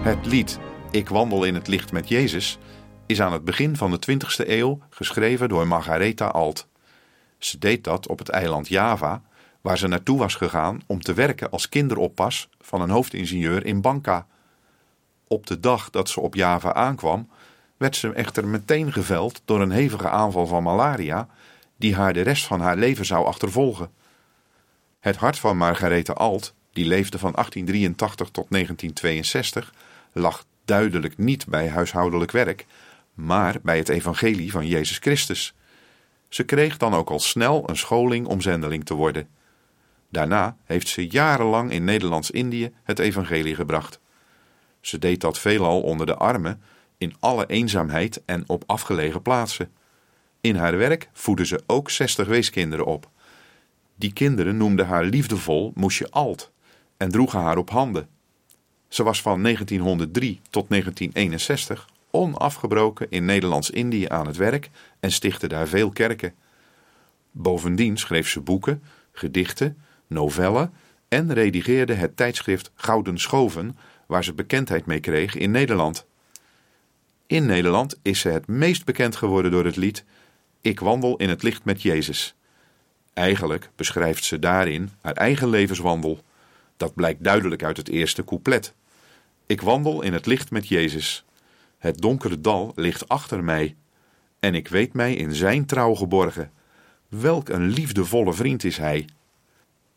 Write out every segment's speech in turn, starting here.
Het lied Ik wandel in het licht met Jezus is aan het begin van de 20e eeuw geschreven door Margaretha Alt. Ze deed dat op het eiland Java, waar ze naartoe was gegaan om te werken als kinderoppas van een hoofdingenieur in Banka. Op de dag dat ze op Java aankwam, werd ze echter meteen geveld door een hevige aanval van malaria, die haar de rest van haar leven zou achtervolgen. Het hart van Margaretha Alt, die leefde van 1883 tot 1962, lag duidelijk niet bij huishoudelijk werk, maar bij het evangelie van Jezus Christus. Ze kreeg dan ook al snel een scholing om zendeling te worden. Daarna heeft ze jarenlang in Nederlands-Indië het evangelie gebracht. Ze deed dat veelal onder de armen, in alle eenzaamheid en op afgelegen plaatsen. In haar werk voedde ze ook 60 weeskinderen op. Die kinderen noemden haar liefdevol Moesje Alt en droegen haar op handen. Ze was van 1903 tot 1961 onafgebroken in Nederlands-Indië aan het werk en stichtte daar veel kerken. Bovendien schreef ze boeken, gedichten, novellen en redigeerde het tijdschrift Gouden Schoven, waar ze bekendheid mee kreeg in Nederland. In Nederland is ze het meest bekend geworden door het lied Ik wandel in het licht met Jezus. Eigenlijk beschrijft ze daarin haar eigen levenswandel. Dat blijkt duidelijk uit het eerste couplet. Ik wandel in het licht met Jezus. Het donkere dal ligt achter mij. En ik weet mij in zijn trouw geborgen. Welk een liefdevolle vriend is hij.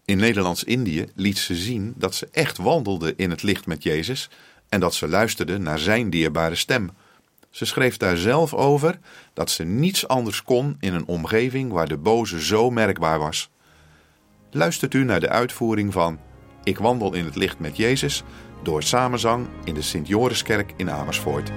In Nederlands-Indië liet ze zien dat ze echt wandelde in het licht met Jezus en dat ze luisterde naar zijn dierbare stem. Ze schreef daar zelf over dat ze niets anders kon in een omgeving waar de boze zo merkbaar was. Luistert u naar de uitvoering van Ik wandel in het licht met Jezus door samenzang in de Sint-Joriskerk in Amersfoort.